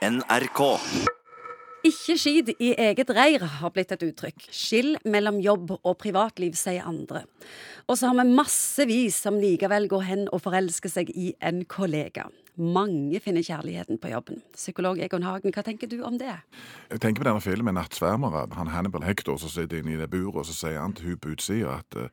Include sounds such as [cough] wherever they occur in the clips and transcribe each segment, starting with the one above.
NRK. Ikke skid i eget reir har blitt et uttrykk. Skill mellom jobb og privatliv, sier andre. Og så har vi massevis som likevel går hen og forelsker seg i en kollega. Mange finner kjærligheten på jobben. Psykolog Egon Hagen, hva tenker du om det? Jeg tenker på denne filmen 'Nattsvermere'. Han Hannibal Hector som sitter inne i det buret, og så sier han til hun på utsida at uh,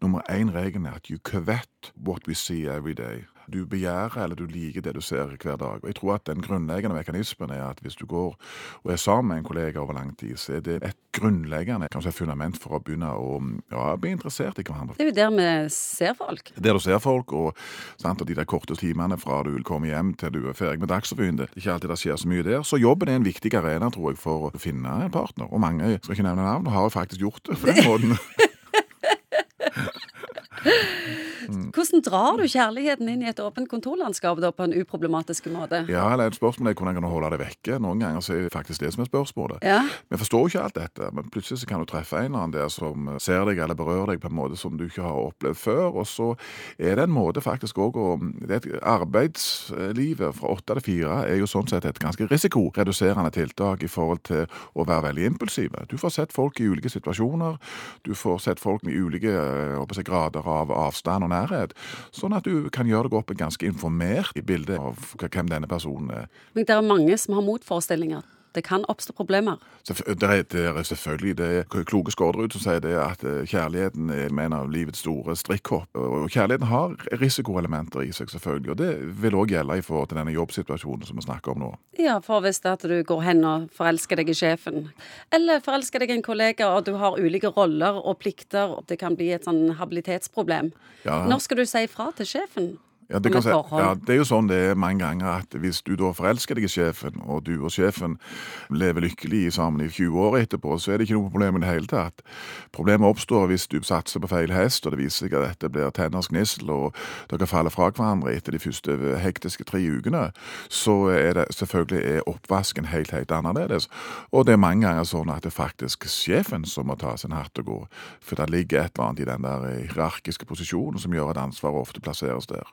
nummer én regelen er at you covet what we see every day. Du begjærer eller du liker det du ser hver dag. Og jeg tror at den grunnleggende mekanismen er at hvis du går og er sammen med en kollega over lang tid, så er det et grunnleggende kanskje fundament for å begynne å ja, bli interessert i hverandre. Det er jo der vi ser folk. Der du ser folk, og, sant, og de der korte timene fra du vil komme hjem til du er ferdig med Dagsrevyen. Det er ikke alltid det skjer så mye der. Så jobben er en viktig arena, tror jeg, for å finne en partner. Og mange, skal ikke nevne navn, har jo faktisk gjort det på den [laughs] måten. [laughs] Hvordan drar du kjærligheten inn i et åpent kontorlandskap da, på en uproblematisk måte? Ja, eller et spørsmål er hvordan kan du holde det vekke. Noen ganger så er det faktisk det som er spørsmålet. Ja. Vi forstår ikke alt dette, men plutselig så kan du treffe en eller annen der som ser deg eller berører deg på en måte som du ikke har opplevd før. Og så er det en måte faktisk òg å det Arbeidslivet fra åtte til fire er jo sånn sett et ganske risikoreduserende tiltak i forhold til å være veldig impulsive. Du får sett folk i ulike situasjoner. Du får sett folk med ulike håper jeg, grader av avstand og nærhet. Sånn at du kan gjøre deg opp et ganske informert bilde av hvem denne personen er. Men det er mange som har motforestillinger. Det kan oppstå problemer. Det er, det er selvfølgelig det er kloke Skårderud som sier det at kjærligheten er en av livets store strikkhopp. Og kjærligheten har risikoelementer i seg, selvfølgelig. Og det vil òg gjelde i forhold til denne jobbsituasjonen som vi snakker om nå. Ja, for hvis det at du går hen og forelsker deg i sjefen, eller forelsker deg i en kollega, og du har ulike roller og plikter, og det kan bli et sånn habilitetsproblem. Ja. Når skal du si ifra til sjefen? Ja det, si, ja, det er jo sånn det er mange ganger at hvis du da forelsker deg i sjefen, og du og sjefen lever lykkelig sammen i 20 år etterpå, så er det ikke noe problem i det hele tatt. Problemet oppstår hvis du satser på feil hest, og det viser seg at dette blir tenners gnissel, og dere faller fra hverandre etter de første hektiske tre ukene, så er det selvfølgelig er oppvasken helt, helt annerledes. Og det er mange ganger sånn at det er faktisk sjefen som må ta sin hatt og gå, for det ligger et eller annet i den der hierarkiske posisjonen som gjør at ansvaret ofte plasseres der.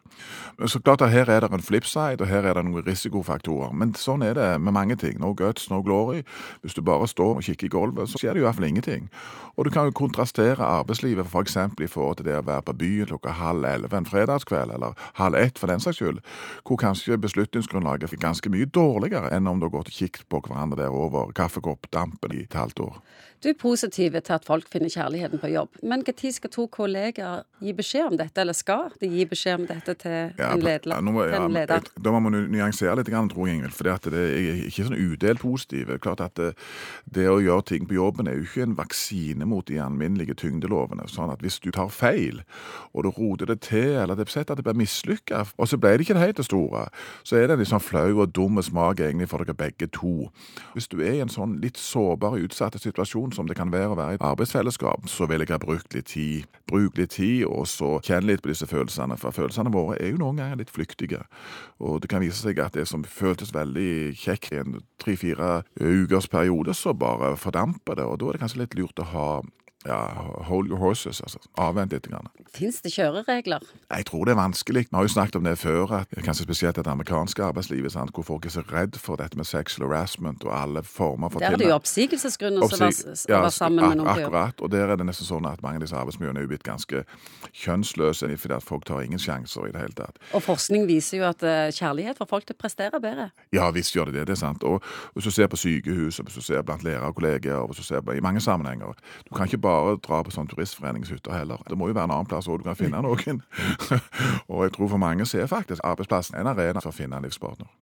Så klart at Her er det en flipside, og her er det noen risikofaktorer. Men sånn er det med mange ting. No guts, no glory. Hvis du bare står og kikker i gulvet, så skjer det hvert fall ingenting. Og du kan jo kontrastere arbeidslivet. For i forhold til det å være på byen klokka halv elleve en fredagskveld, eller halv ett for den saks skyld, hvor kanskje beslutningsgrunnlaget er ganske mye dårligere enn om du har gått og kikket på hverandre der over kaffekoppdampen i et halvt år. Du er positiv til at folk finner kjærligheten på jobb, men når skal to kollegaer gi beskjed om dette, eller skal de gi beskjed om dette til ja, en, leder, ja, må, en leder? Da må man nyansere litt, tror jeg, Ingvild. For det er ikke sånn udelt positiv. Klart at det, det, å gjøre ting på jobben er jo ikke en vaksine mot de alminnelige tyngdelovene. sånn at hvis du tar feil, og du roter det til, eller det sett at det blir mislykka, og så ble det ikke det helt store, så er det en litt sånn flau og dum smak egentlig for dere begge to. Hvis du er i en sånn litt sårbar utsatt situasjon, som det kan være å være i et arbeidsfellesskap, så vil jeg ha brukt litt tid. Bruk litt tid, og så kjenne litt på disse følelsene. For følelsene våre er jo noen ganger litt flyktige. Og det kan vise seg at det som føltes veldig kjekt i en tre-fire ukers periode, så bare fordamper det. Og da er det kanskje litt lurt å ha ja, hold your horses, altså. Avvent litt. Fins det kjøreregler? Jeg tror det er vanskelig. Vi har jo snakket om det før, at kanskje spesielt det amerikanske arbeidslivet, sant? hvor folk er så redd for dette med sexual harassment og alle former for Der er det jo oppsigelsesgrunner som Oppsig var sammen med noen Akkurat, og der er det nesten sånn at mange av disse arbeidsmiljøene er blitt ganske kjønnsløse fordi at folk tar ingen sjanser i det hele tatt. Og forskning viser jo at uh, kjærlighet får folk til å prestere bedre. Ja visst gjør det det, det er sant. Og hvis du ser på sykehus, og hvis du ser blant lærere og og hvis du ser på, i mange sammenhenger Du kan ikke bare dra på sånn turistforeningshytter heller. Det må jo være en annen plass hvor du kan finne noen. [laughs] og jeg tror for mange så er faktisk arbeidsplassen en arena for å finne en livspartner.